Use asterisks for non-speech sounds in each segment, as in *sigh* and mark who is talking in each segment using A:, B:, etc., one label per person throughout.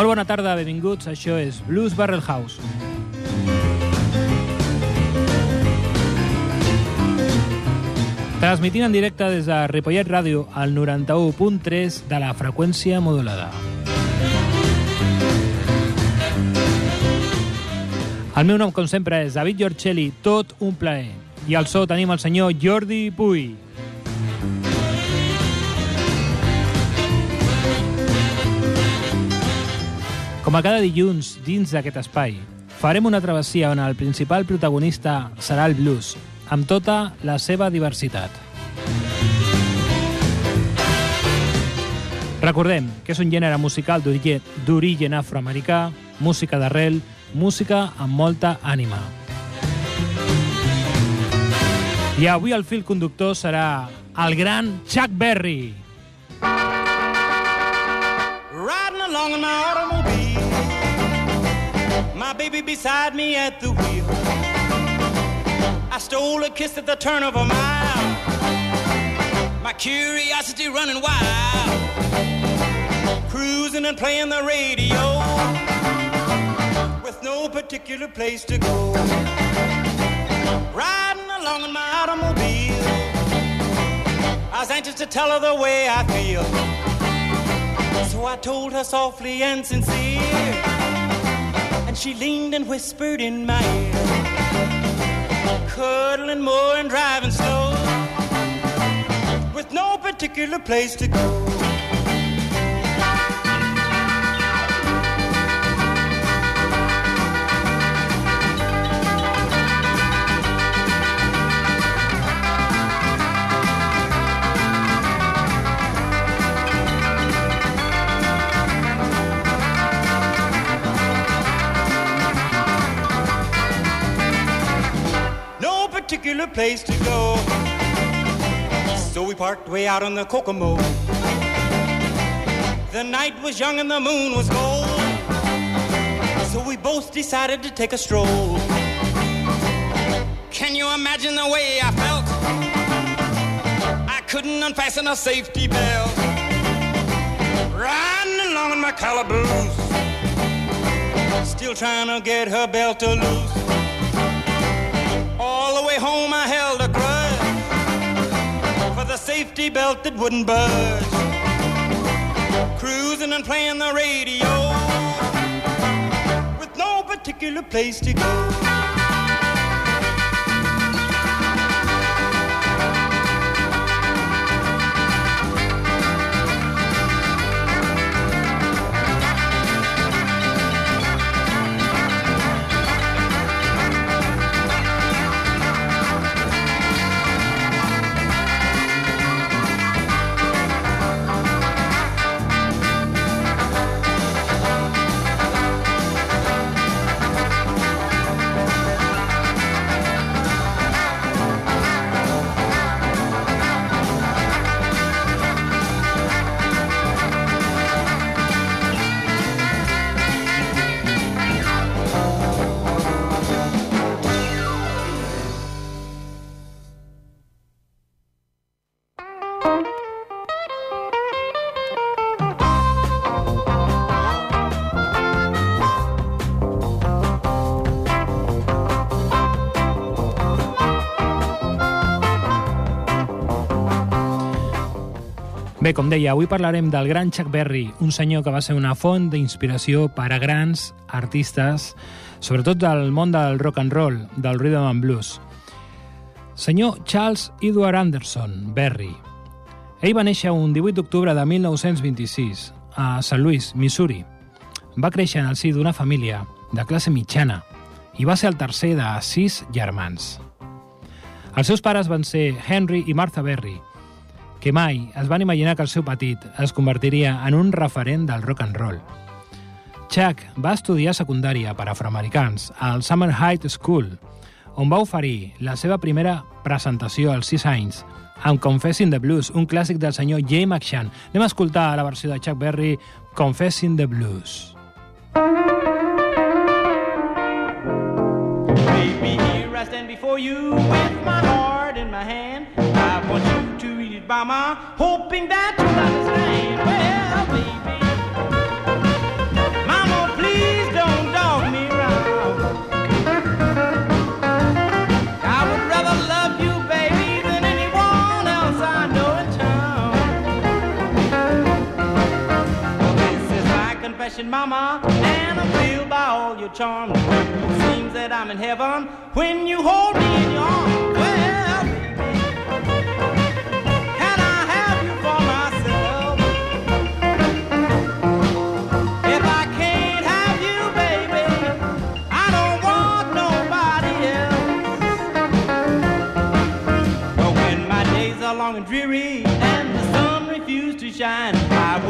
A: Molt bona tarda, benvinguts. Això és Blues Barrel House. Transmitint en directe des de Ripollet Ràdio al 91.3 de la freqüència modulada. El meu nom, com sempre, és David Giorcelli, tot un plaer. I al so tenim el senyor Jordi Puy. Com a cada dilluns, dins d'aquest espai, farem una travessia on el principal protagonista serà el blues, amb tota la seva diversitat. Recordem que és un gènere musical d'origen afroamericà, música d'arrel, música amb molta ànima. I avui el fil conductor serà el gran Chuck Berry.
B: Riding along in my automobile, my baby beside me at the wheel. I stole a kiss at the turn of a mile, my curiosity running wild. Cruising and playing the radio with no particular place to go. Riding along in my automobile, I was anxious to tell her the way I feel. So I told her softly and sincere, she leaned and whispered in my ear, cuddling more and driving slow, with no particular place to go. Particular place to go. So we parked way out on the Kokomo. The night was young and the moon was gold. So we both decided to take a stroll. Can you imagine the way I felt? I couldn't unfasten a safety belt. Riding along in my calaboose. Still trying to get her belt to loose. Safety belt that wouldn't budge. Cruising and playing the radio with no particular place to go.
A: Bé, com deia, avui parlarem del gran Chuck Berry, un senyor que va ser una font d'inspiració per a grans artistes, sobretot del món del rock and roll, del rhythm and blues. Senyor Charles Edward Anderson Berry. Ell va néixer un 18 d'octubre de 1926 a St. Louis, Missouri. Va créixer en el si d'una família de classe mitjana i va ser el tercer de sis germans. Els seus pares van ser Henry i Martha Berry, que mai es van imaginar que el seu petit es convertiria en un referent del rock and roll. Chuck va estudiar secundària per afroamericans al Summer High School, on va oferir la seva primera presentació als 6 anys amb Confessing the Blues, un clàssic del senyor Jay McShann. Anem a escoltar la versió de Chuck Berry, Confessing the Blues.
B: Baby, here I stand before you with my heart in my hand. I want you by hoping that you'll understand. Well, baby, mama, please don't dog me around. I would rather love you, baby, than anyone else I know in town. Well, this is my confession, mama, and I'm filled by all your charms. Seems that I'm in heaven when you hold me in your arms.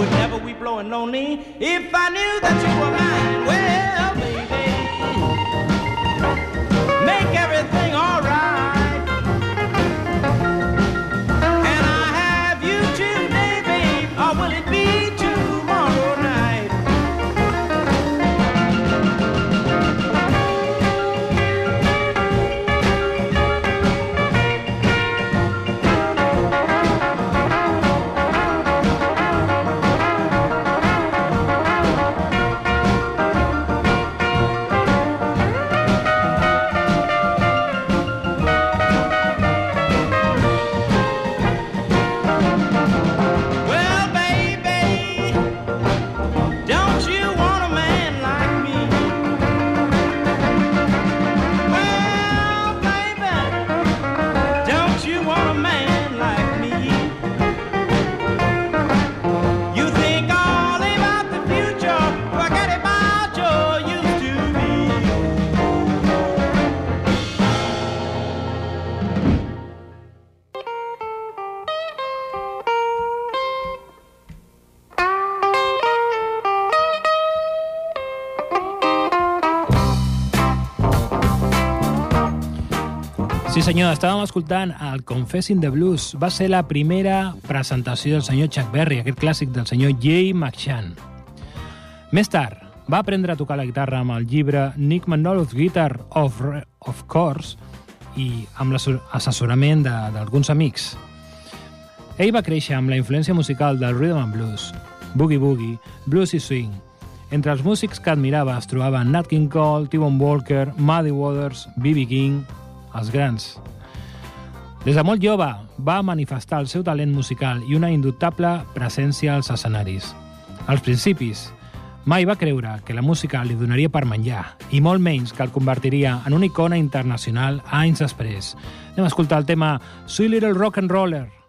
B: Would never be blowing lonely if I knew that you were mine. Well,
A: senyor, estàvem escoltant el Confessing the Blues. Va ser la primera presentació del senyor Chuck Berry, aquest clàssic del senyor Jay McShann. Més tard, va aprendre a tocar la guitarra amb el llibre Nick Manolo's Guitar of, Re- of Course i amb l'assessorament d'alguns amics. Ell va créixer amb la influència musical del rhythm and blues, boogie boogie, blues i swing. Entre els músics que admirava es trobaven Nat King Cole, T-Bone Walker, Muddy Waters, B.B. King, els grans. Des de molt jove va manifestar el seu talent musical i una indubtable presència als escenaris. Als principis, mai va creure que la música li donaria per menjar, i molt menys que el convertiria en una icona internacional anys després. Anem a escoltar el tema Sweet Little Rock and Roller.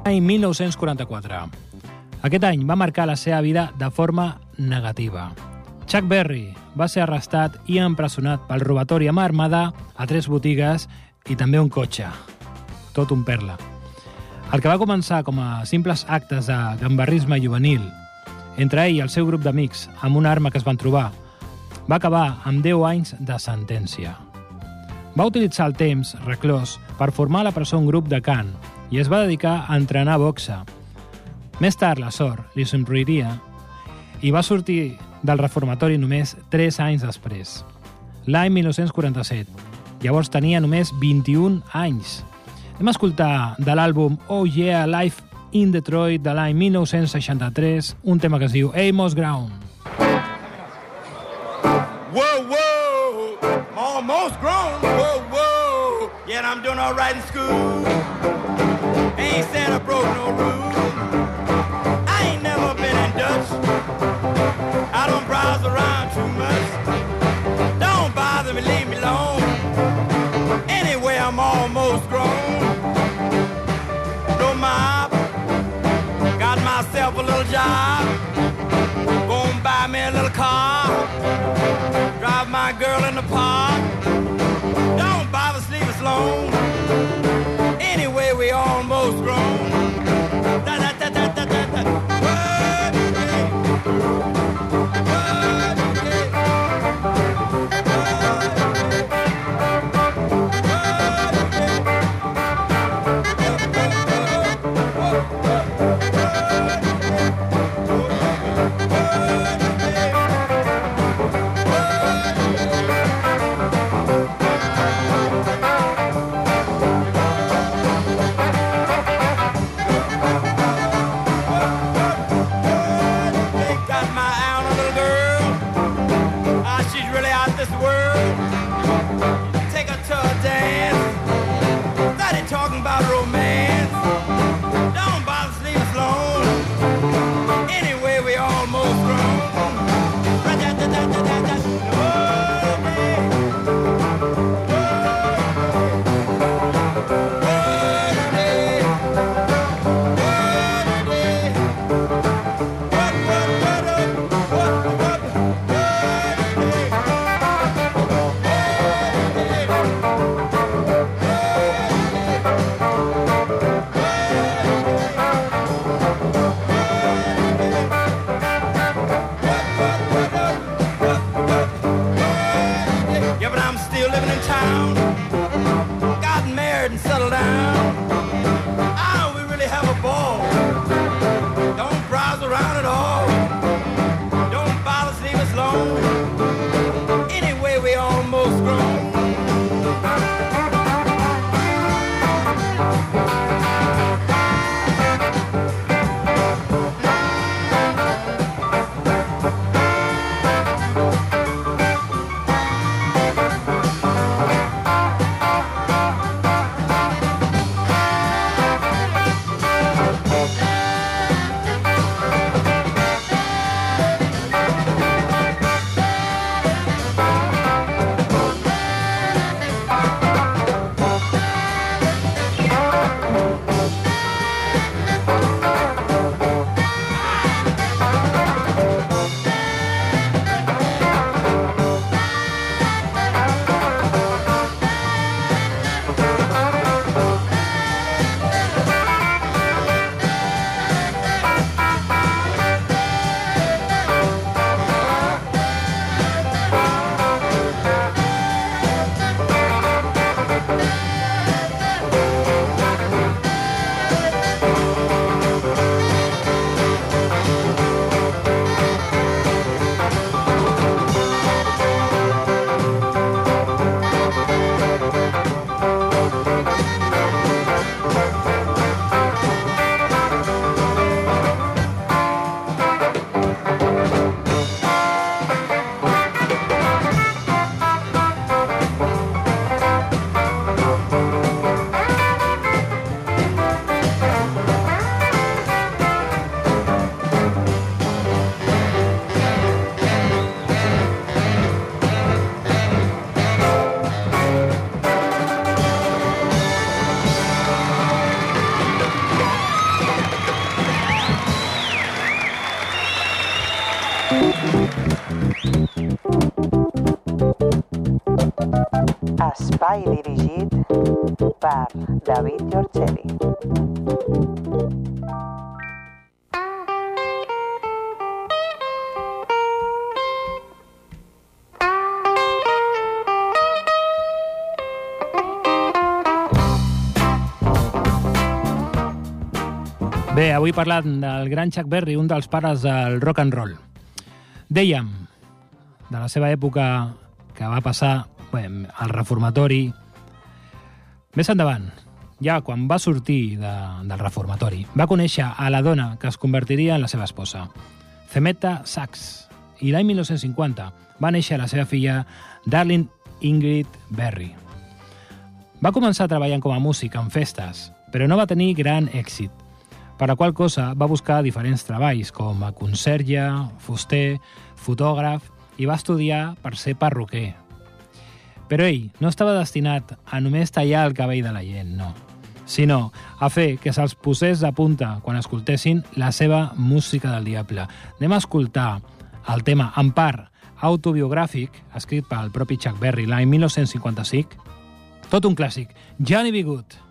B: A
A: l'any 1944. Aquest any va marcar la seva vida de forma negativa. Chuck Berry va ser arrestat i empresonat pel robatori amb armada a tres botigues i també un cotxe. Tot un perla. El que va començar com a simples actes de gambarrisme juvenil entre ell i el seu grup d'amics amb una arma que es van trobar va acabar amb 10 anys de sentència. Va utilitzar el temps reclòs per formar a la presó un grup de cant i es va dedicar a entrenar boxa. Més tard, la sort li somriria i va sortir del reformatori només 3 anys després, l'any 1947. Llavors tenia només 21 anys. Hem a escoltar de l'àlbum Oh Yeah, Life in Detroit de l'any 1963 un tema que es diu Amos Ground.
B: Whoa, whoa, almost grown. Whoa, whoa, yeah, I'm doing all right in school. ain't said I broke no rules. I ain't never been in Dutch. I don't browse around too much. Don't bother me, leave me alone. Anyway, I'm almost grown. No mop. Got myself a little job. Gonna buy me a little car. Drive my girl in the park.
C: Per David Giorgeli.
A: Bé, avui parlant del gran Chuck Berry, un dels pares del rock and roll. Dèiem, de la seva època que va passar bé, al reformatori, més endavant, ja quan va sortir de, del reformatori, va conèixer a la dona que es convertiria en la seva esposa, Zemeta Sachs, i l'any 1950 va néixer la seva filla Darlene Ingrid Berry. Va començar treballant com a músic en festes, però no va tenir gran èxit, per la qual cosa va buscar diferents treballs com a conserge, fuster, fotògraf i va estudiar per ser perruquer. Però ell no estava destinat a només tallar el cabell de la gent, no, sinó a fer que se'ls posés de punta quan escoltessin la seva música del diable. Anem a escoltar el tema, en part, autobiogràfic, escrit pel propi Chuck Berry l'any 1955, tot un clàssic, Johnny B. Good.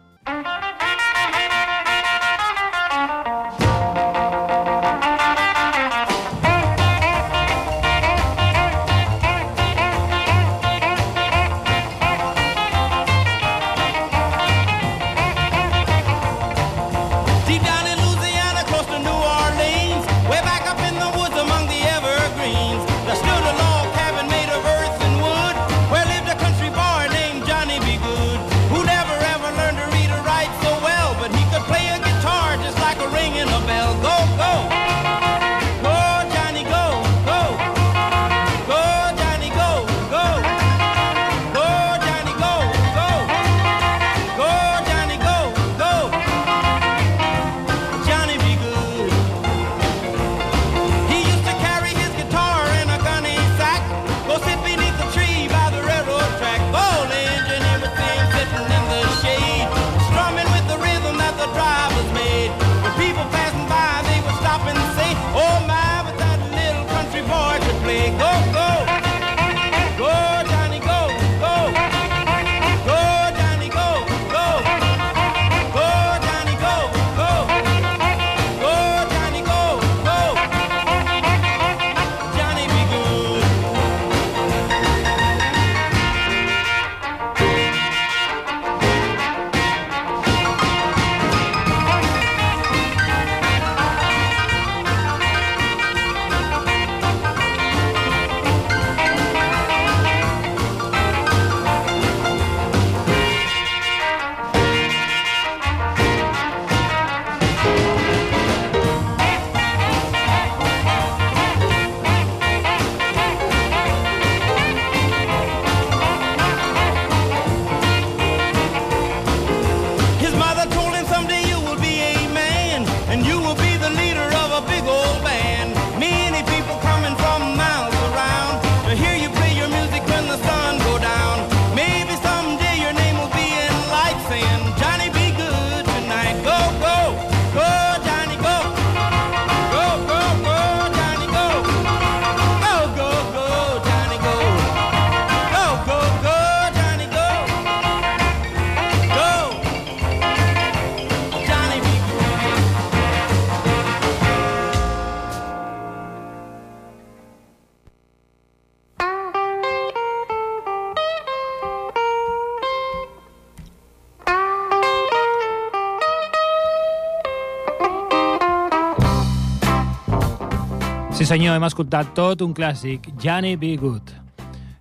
A: Senyor, hem escoltat tot un clàssic, Johnny B. Good.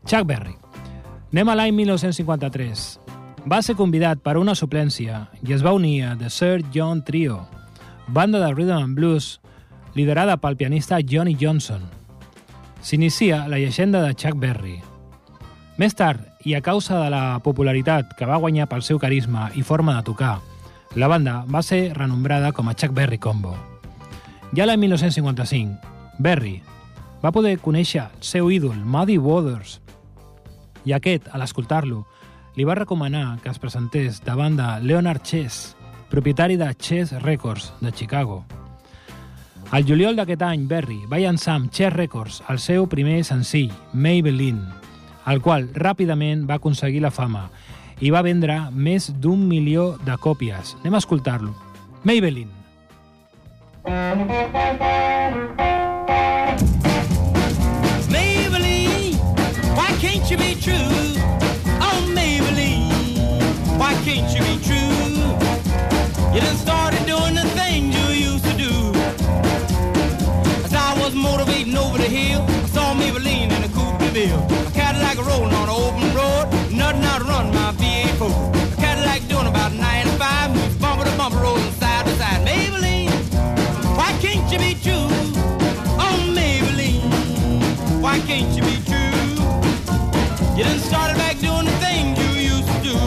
A: Chuck Berry. Anem a l'any 1953. Va ser convidat per una suplència i es va unir a The Sir John Trio, banda de rhythm and blues liderada pel pianista Johnny Johnson. S'inicia la llegenda de Chuck Berry. Més tard, i a causa de la popularitat que va guanyar pel seu carisma i forma de tocar, la banda va ser renombrada com a Chuck Berry Combo. Ja l'any 1955, Berry va poder conèixer el seu ídol, Muddy Waters, i aquest, a l'escoltar-lo, li va recomanar que es presentés davant de Leonard Chess, propietari de Chess Records de Chicago. Al juliol d'aquest any, Berry va llançar amb Chess Records el seu primer senzill, Maybelline, el qual ràpidament va aconseguir la fama i va vendre més d'un milió de còpies. Anem a escoltar-lo. Maybelline.
B: Maybelline, can't you be true? Oh, Maybelline, why can't you be true? You done started doing the things you used to do. As I was motivating over the hill, I saw Maybelline in a coupe de ville. A Cadillac rolling on an open road, nothing out run my V8 Ford. A Cadillac doing about 95, moves bumper to bumper, rolling side to side. Maybelline, why can't you be true? Oh, Maybelline, why can't you be true? You done started back doing the things you used to do.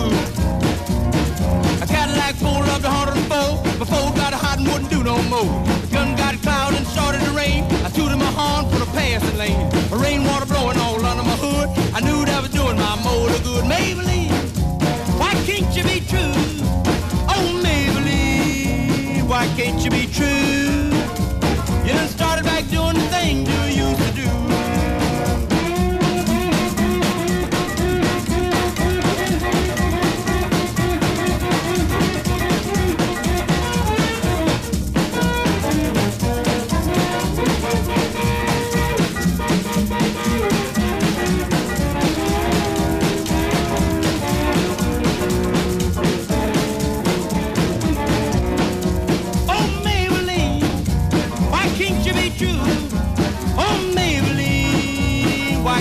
B: A Cadillac pulled up to 104. Before got it hot and wouldn't do no more. The gun got cloud and started to rain. I tooted my horn for the passing lane. Rainwater blowing all under my hood. I knew that was doing my motor good. Maybelline,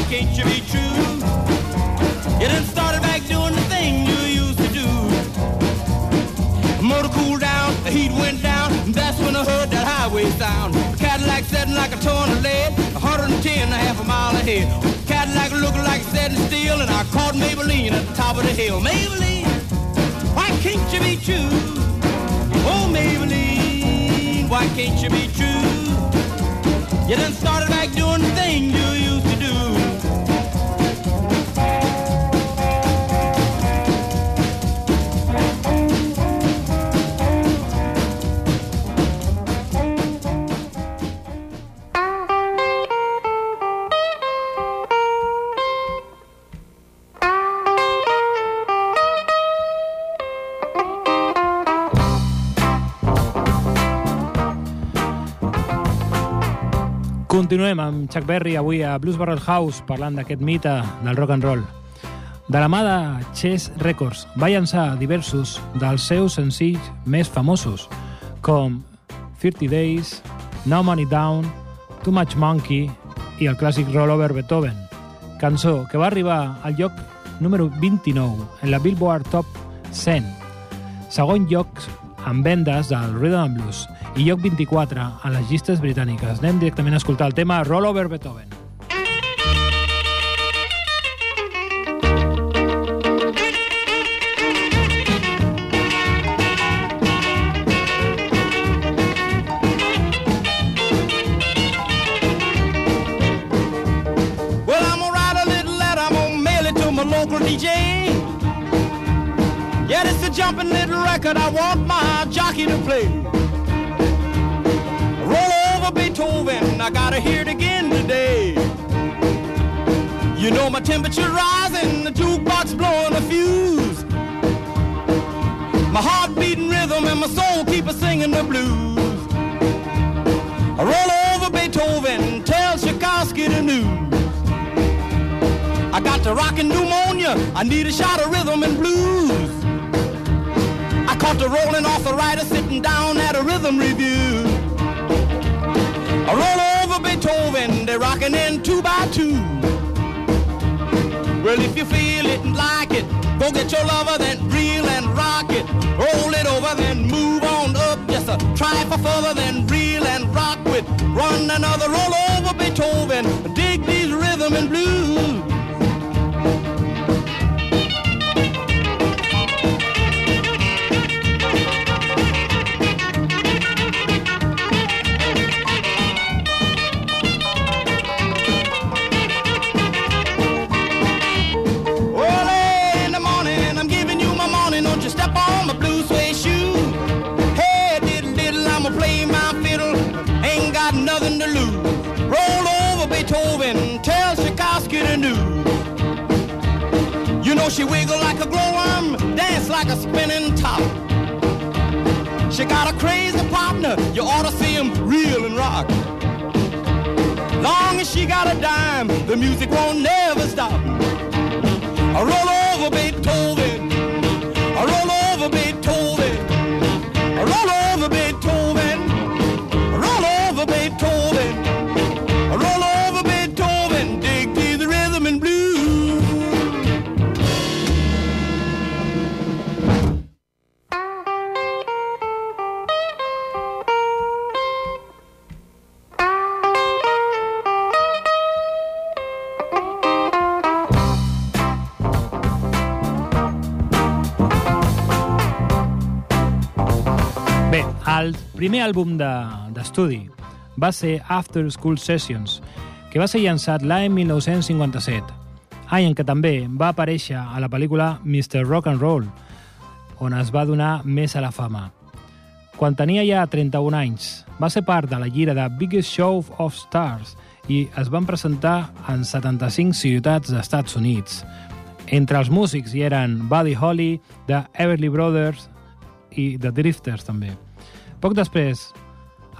B: why can't you be true? You done started back doing the thing you used to do. Motor cooled down, the heat went down, and that's when I heard that highway sound. Cadillac setting like a ton of lead, 110 and a half a mile ahead. Cadillac looking like setting still, and I caught Maybelline at the top of the hill. Maybelline, why can't you be true? Oh, Maybelline, why can't you be true? You done started back doing the thing you
A: Continuem amb Chuck Berry avui a Blues Barrel House parlant d'aquest mite del rock and roll. De la mà de Chess Records va llançar diversos dels seus senzills més famosos, com 30 Days, No Money Down, Too Much Monkey i el clàssic Rollover Beethoven, cançó que va arribar al lloc número 29 en la Billboard Top 100, segon lloc en vendes del Rhythm and Blues i lloc 24 a les llistes britàniques. Anem directament a escoltar el tema Beethoven.
B: Yeah, it's a jumping little record I want my jockey to play. Beethoven, I gotta hear it again today. You know my temperature rising, the jukebox blowing a fuse. My heart beating rhythm and my soul keep a singing the blues. I roll over Beethoven, tell Tchaikovsky the news. I got the rockin' pneumonia, I need a shot of rhythm and blues. I caught the rolling arthritis sitting down at a rhythm review. I roll over Beethoven, they're rocking in two by two. Well, if you feel it and like it, go get your lover, then reel and rock it. Roll it over, then move on up. Just a try for further, then reel and rock with. Run another roll over Beethoven. Dig these rhythm and blues. She wiggle like a glowworm, dance like a spinning top. She got a crazy partner, you ought to see him reel and rock. Long as she got a dime, the music won't never stop. Roll over Beethoven,
A: àlbum de- d'estudi de, va ser After School Sessions, que va ser llançat l'any 1957, any en què també va aparèixer a la pel·lícula Mr. Rock and Roll, on es va donar més a la fama. Quan tenia ja 31 anys, va ser part de la gira de Biggest Show of Stars i es van presentar en 75 ciutats dels Estats Units. Entre els músics hi eren Buddy Holly, The Everly Brothers i The Drifters també. Poc després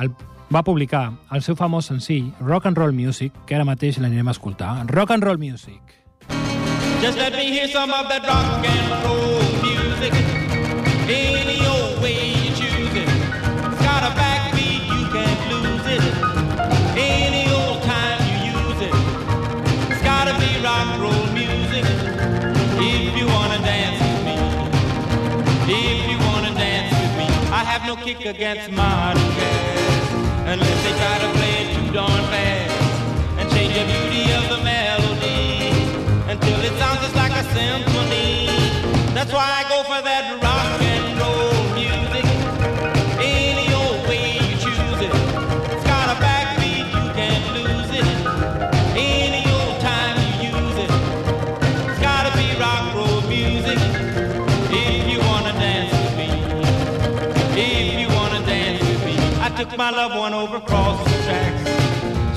A: el, va publicar el seu famós senzill Rock and Roll Music, que ara mateix l'anirem a escoltar. Rock and Roll Music.
B: Just let me hear some of that rock and roll music. Any old way you choose it. It's got a backbeat, you can't lose it. Any old time you use it. It's gotta be rock and roll music. If you wanna dance with me. If have no kick against modern jazz. Unless they try to play it too darn fast.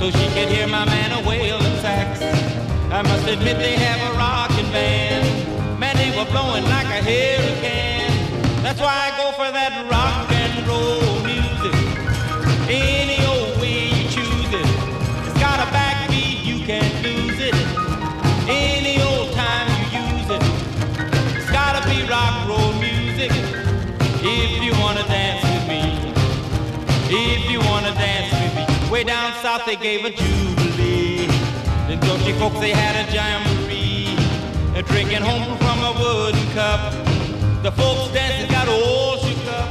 B: So she could hear my man a wailing sax. I must admit they have a rockin' band. Man, they were blowing like a hurricane. That's why I go for that rock and roll music. Any old way you choose it. It's got a backbeat, you can't lose it. Any old time you use it. It's gotta be rock and roll music. If you wanna dance with me. If Way down south they gave a jubilee. The country folks they had a jamboree. They're drinking home from a wooden cup. The folks dancing got all shook up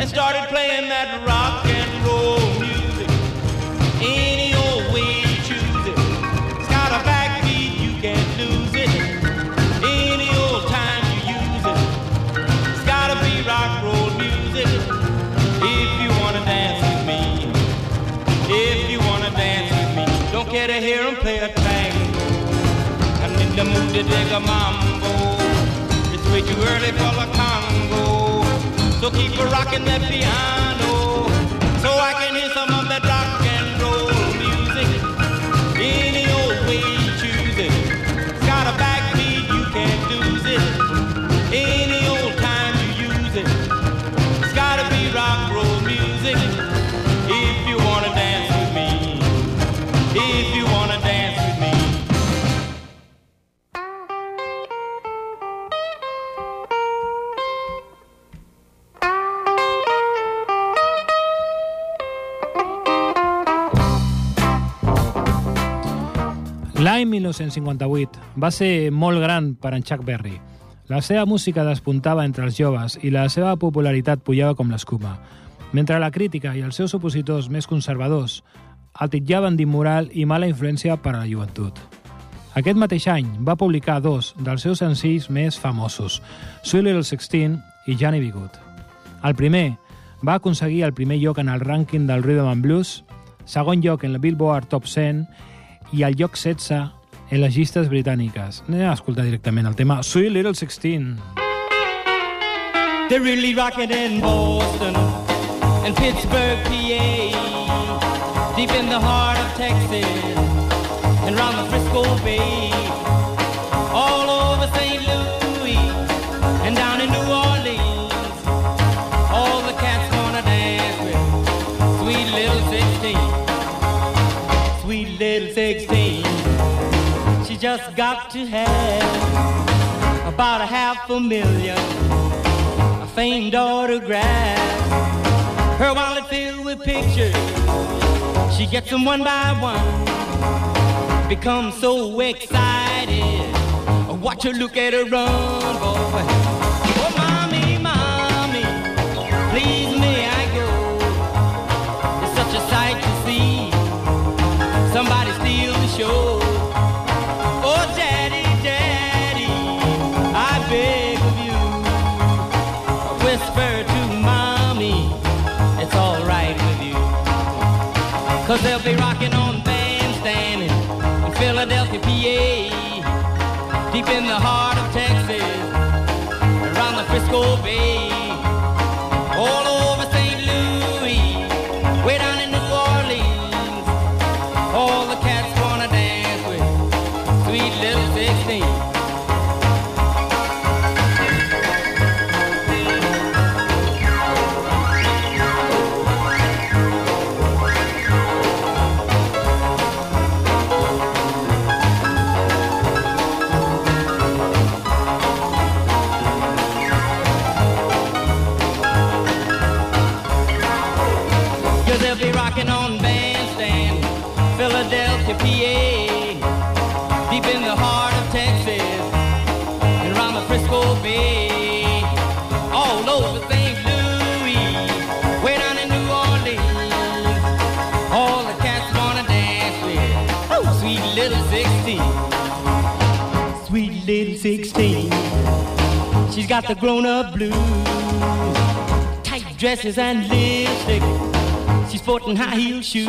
B: and started playing that rock care to hear 'em play a tango. I'm in the mood to dig a mambo. It's way too early for the Congo. So keep a rocking that piano.
A: 1958 va ser molt gran per en Chuck Berry. La seva música despuntava entre els joves i la seva popularitat pujava com l'escuma, mentre la crítica i els seus opositors més conservadors el titllaven d'immoral i mala influència per a la joventut. Aquest mateix any va publicar dos dels seus senzills més famosos, Sweet Little Sixteen i Johnny B. Good. El primer va aconseguir el primer lloc en el rànquing del Rhythm and Blues, segon lloc en la Billboard Top 100 i el lloc 16 en les llistes britàniques. Anem a escoltar directament el tema Sweet Little Sixteen.
B: They're really rocking in Boston and Pittsburgh, PA, deep in the heart of Texas and round the Frisco Bay, got to have about a half a million a famed autographs. Her wallet filled with pictures. She gets them one by one. Becomes so excited. Watch her look at her run, boy. Oh, mommy, mommy, please may I go? It's such a sight to see. Somebody steal the show. They'll be rocking on bandstand in Philadelphia, PA. Deep in the heart of Texas, around the Frisco Bay. Got the grown up blues, tight dresses and lipstick. She's sporting high heel shoes.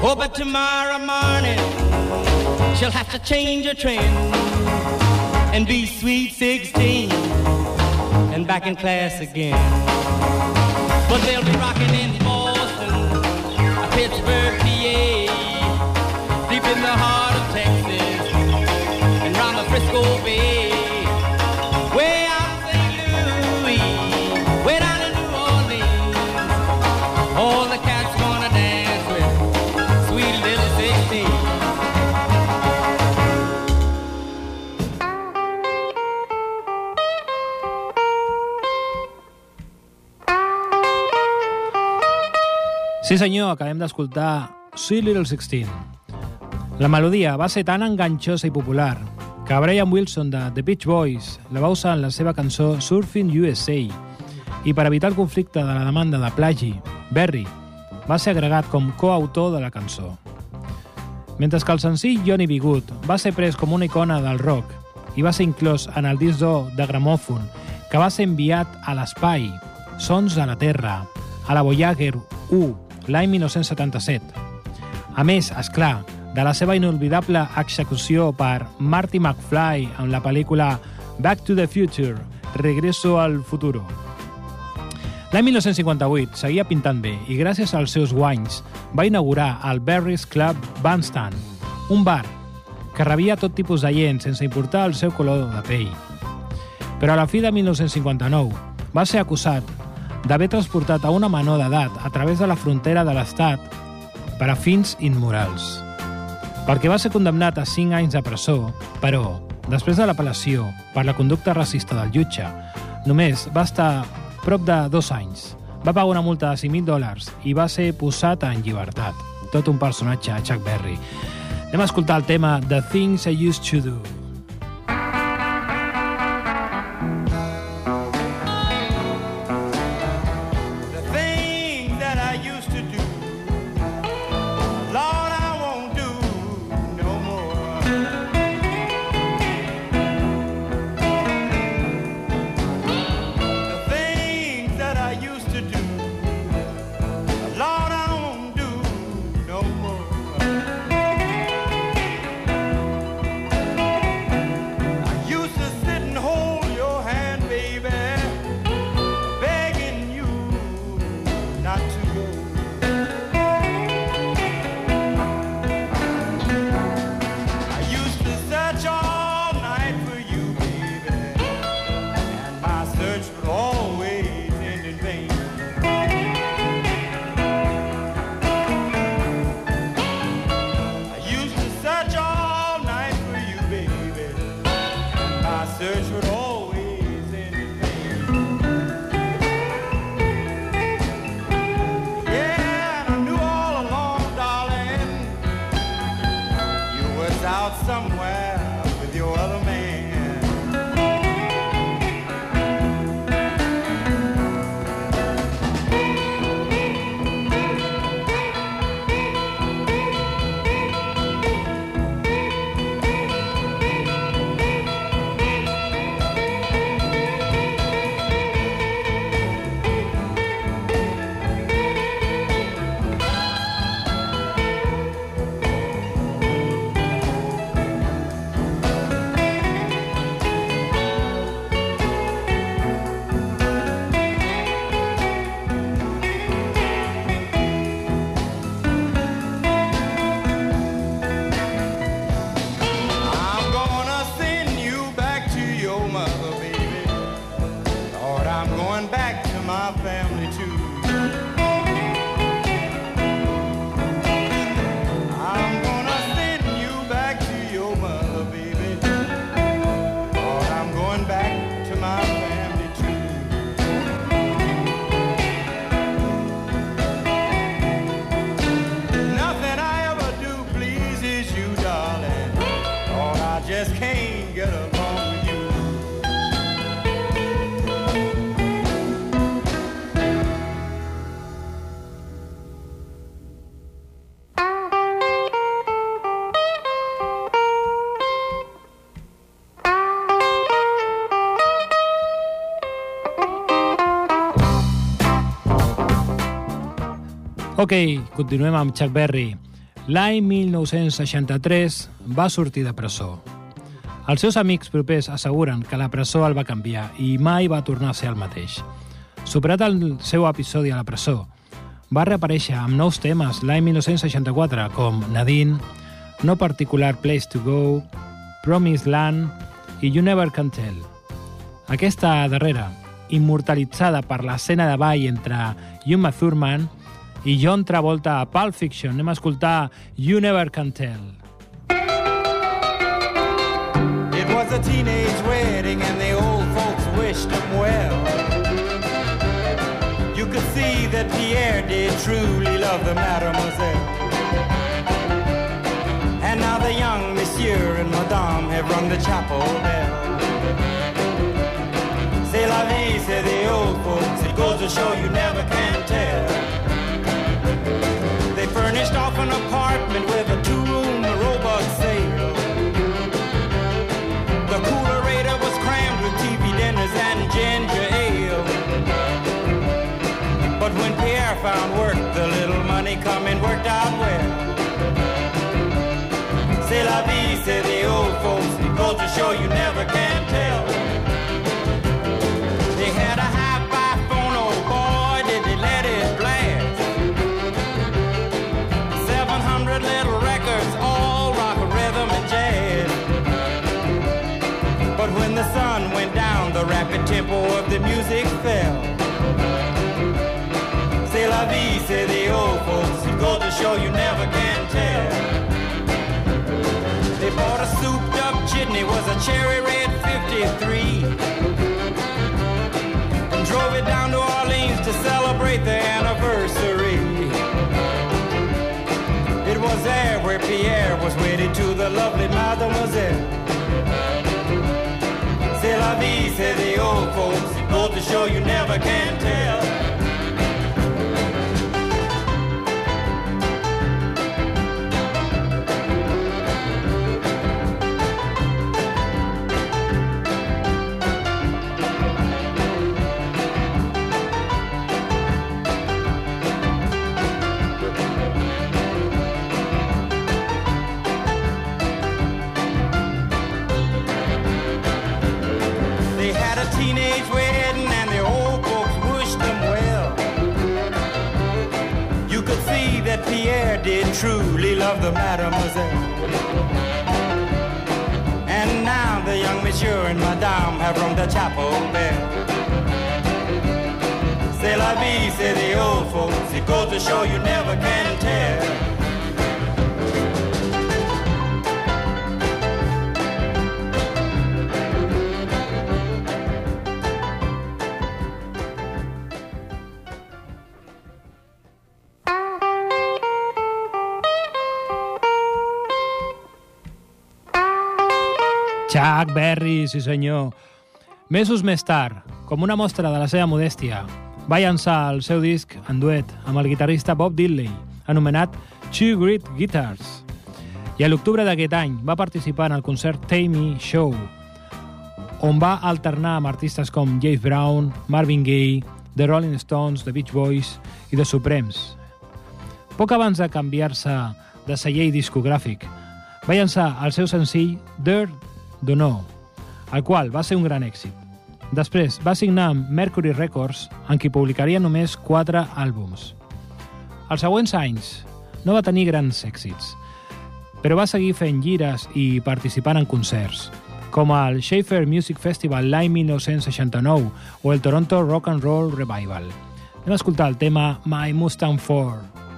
B: Oh, but tomorrow morning she'll have to change her trend and be sweet 16 and back in class again. But they'll be rocking in Boston, Pittsburgh,
A: Sí senyor, acabem d'escoltar Sweet Little Sixteen. La melodia va ser tan enganxosa i popular que Brian Wilson de The Beach Boys la va usar en la seva cançó Surfing USA i per evitar el conflicte de la demanda de plagi, Berry va ser agregat com coautor de la cançó. Mentre que el senzill Johnny B. Good va ser pres com una icona del rock i va ser inclòs en el disc d'or de gramòfon que va ser enviat a l'espai, Sons de la Terra, a la Voyager 1, l'any 1977. A més, és clar, de la seva inolvidable execució per Marty McFly en la pel·lícula Back to the Future, Regreso al Futuro. L'any 1958 seguia pintant bé i gràcies als seus guanys va inaugurar el Berry's Club Bandstand, un bar que rebia tot tipus de gent sense importar el seu color de pell. Però a la fi de 1959 va ser acusat d'haver transportat a una menor d'edat a través de la frontera de l'Estat per a fins immorals. Perquè va ser condemnat a 5 anys de presó, però, després de l'apel·lació per la conducta racista del jutge, només va estar prop de dos anys. Va pagar una multa de 5.000 dòlars i va ser posat en llibertat. Tot un personatge, Chuck Berry. Anem a escoltar el tema The Things I Used to Do. Ok, continuem amb Chuck Berry. L'any 1963 va sortir de presó. Els seus amics propers asseguren que la presó el va canviar i mai va tornar a ser el mateix. Superat el seu episodi a la presó, va reaparèixer amb nous temes l'any 1964 com Nadine, No Particular Place to Go, Promised Land i You Never Can Tell. Aquesta darrera, immortalitzada per l'escena de ball entre Uma Thurman i John Travolta a Pulp Fiction. Anem a escoltar You Never Can Tell.
B: It was a teenage wedding and the old folks wished him well. You could see that Pierre did truly love the mademoiselle. And now the young monsieur and madame have rung the chapel bell. C'est la vie, say the old folks. It goes to show you never can an apartment with a two-room robot sale. The coolerator was crammed with TV dinners and ginger ale. But when Pierre found work, the little money coming worked out well. C'est la vie, say the old folks. Goes to show you never can tell. The music fell. C'est la vie, say the old folks. It goes to show you never can tell. They bought a souped up jitney, was a cherry red 53. And drove it down to Orleans to celebrate the anniversary. It was there where Pierre was wedded to the lovely mademoiselle. C'est la vie, say the old folks. It goes to show you never can tell. Did truly love the mademoiselle. And now the young monsieur and madame have rung the chapel bell. C'est la vie, say the old folks. It goes to show you never can tell.
A: Chuck Berry, sí senyor. Mesos més tard, com una mostra de la seva modèstia, va llançar el seu disc en duet amb el guitarrista Bob Diddley, anomenat Two Great Guitars. I a l'octubre d'aquest any va participar en el concert Tammy Show, on va alternar amb artistes com James Brown, Marvin Gaye, The Rolling Stones, The Beach Boys i The Supremes. Poc abans de canviar-se de celler discogràfic, va llançar el seu senzill Dirt Dunno, el qual va ser un gran èxit. Després va signar amb Mercury Records, en qui publicaria només quatre àlbums. Els següents anys no va tenir grans èxits, però va seguir fent gires i participant en concerts, com el Schaefer Music Festival l'any 1969 o el Toronto Rock and Roll Revival. Hem escoltat el tema My Mustang 4.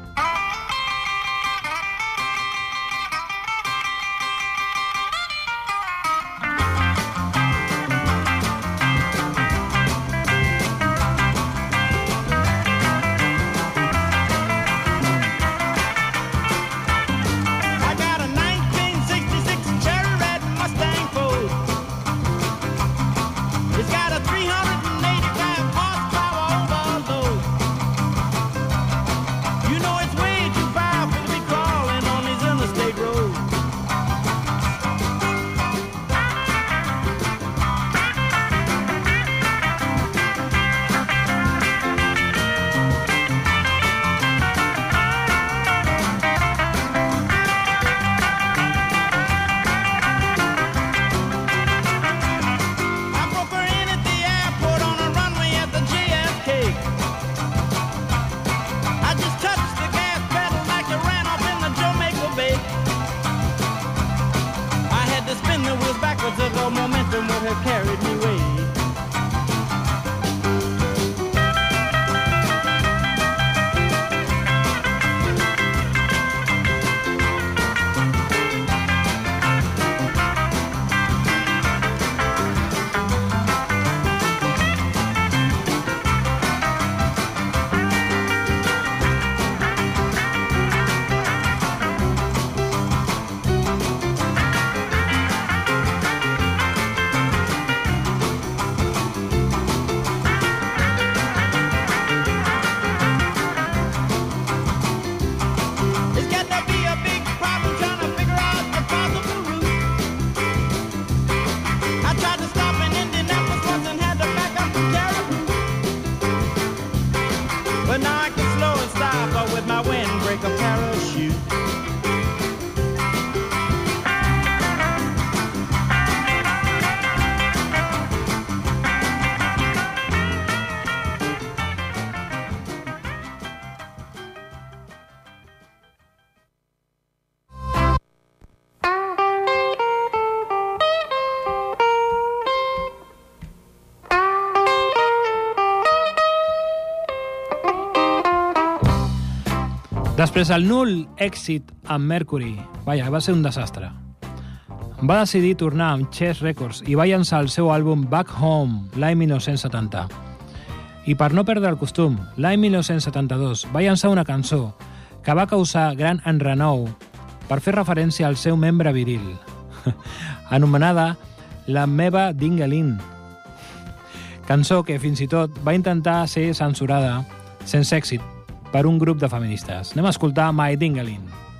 B: Després el nul èxit amb Mercury, vaja, va ser un desastre. Va decidir tornar amb Chess Records i va llançar el seu àlbum Back Home l'any 1970. I per no perdre el costum, l'any 1972 va llançar una cançó que va causar gran enrenou per fer referència al seu membre viril, *laughs* anomenada La meva Dingelin, cançó que fins i tot va intentar ser censurada sense èxit per un grup de feministes. Anem a escoltar My Dingalin.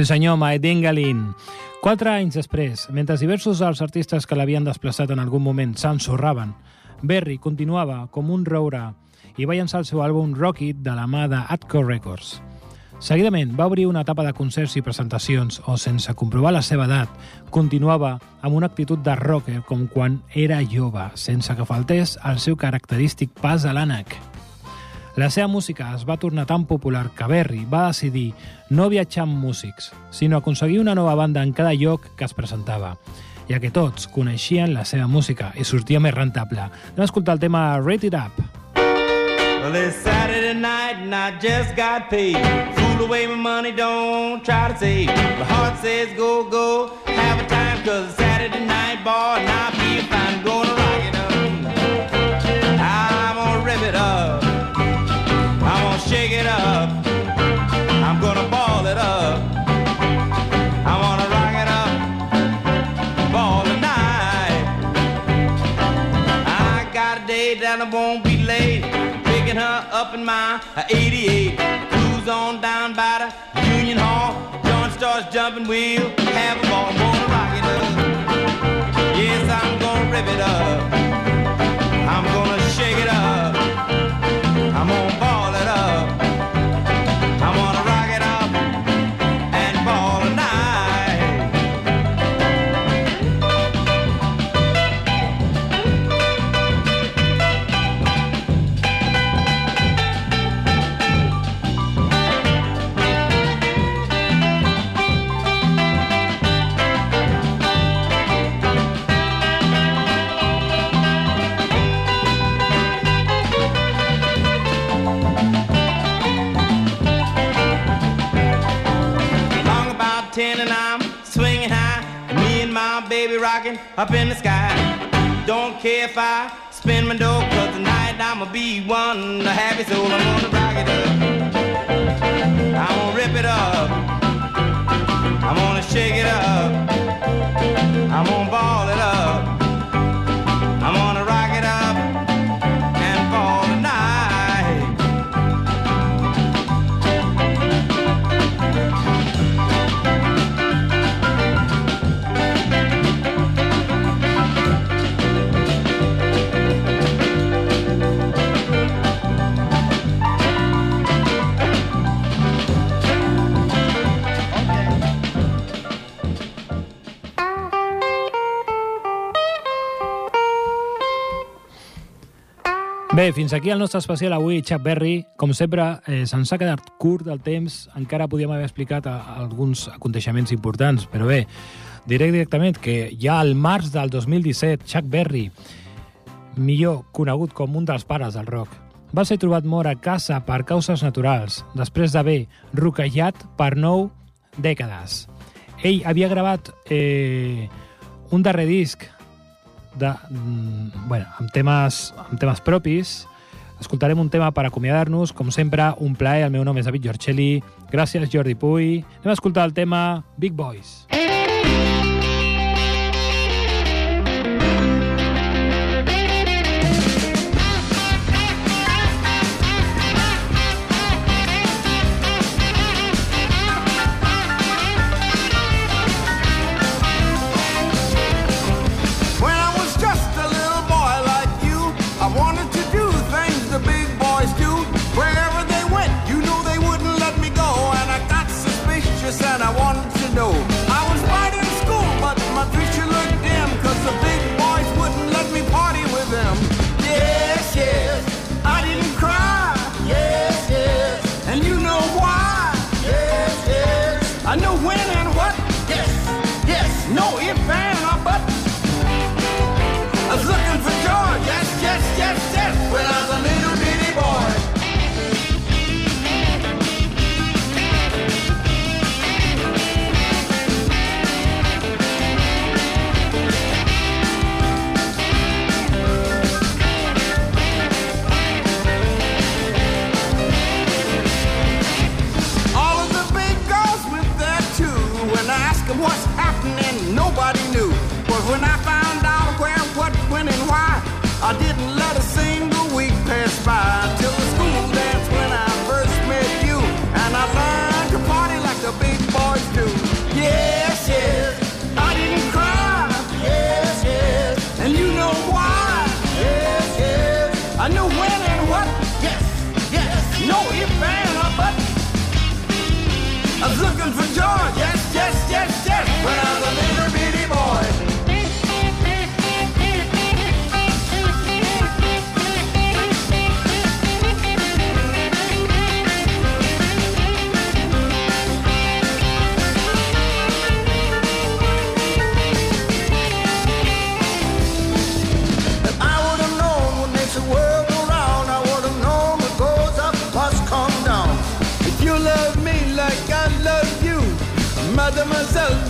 B: Sí senyor, Maedin Galin. Quatre anys després, mentre diversos dels artistes que l'havien desplaçat en algun moment s'ensorraven, Berry continuava com un roure
A: i va llançar el seu àlbum Rocky de la mà d'Atco Records. Seguidament va obrir una etapa de concerts i presentacions o, sense comprovar la seva edat, continuava amb una actitud de rocker com quan era jove, sense que faltés el seu característic pas a l'ànec. La seva música es va tornar tan popular que Berry va decidir no viatjar amb músics, sinó aconseguir una nova banda en cada lloc que es presentava, ja que tots coneixien la seva música i sortia més rentable. Anem a escoltar el tema Rate It Up.
B: Well, it's Saturday night and I just got paid. Fool away my money, don't try to save. My heart says go, go, have a time, cause Saturday night, boy, and I feel fine. Gonna won't be late. Picking her up in my uh, 88. Cruise on down by the Union Hall. John starts jumping, we'll have a ball. I'm gonna rock it up. Yes, I'm gonna rip it up. Up in the sky. Don't care if I spin my dough, cause tonight I'ma be one happy soul. I'm gonna rock it up.
A: Bé, fins aquí el nostre especial avui, Chuck Berry. Com sempre, eh, se'ns ha quedat curt el temps. Encara podíem haver explicat a, a alguns aconteixements importants, però bé, diré directament que ja al març del 2017, Chuck Berry, millor conegut com un dels pares del rock, va ser trobat mort a casa per causes naturals, després d'haver roquejat per nou dècades. Ell havia gravat eh, un darrer disc de, mm, bueno, amb, temes, amb temes propis. Escoltarem un tema per acomiadar-nos. Com sempre, un plaer. El meu nom és David Giorcelli. Gràcies, Jordi Puy. Anem a escoltar el tema Big Boys.
D: When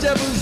D: devil's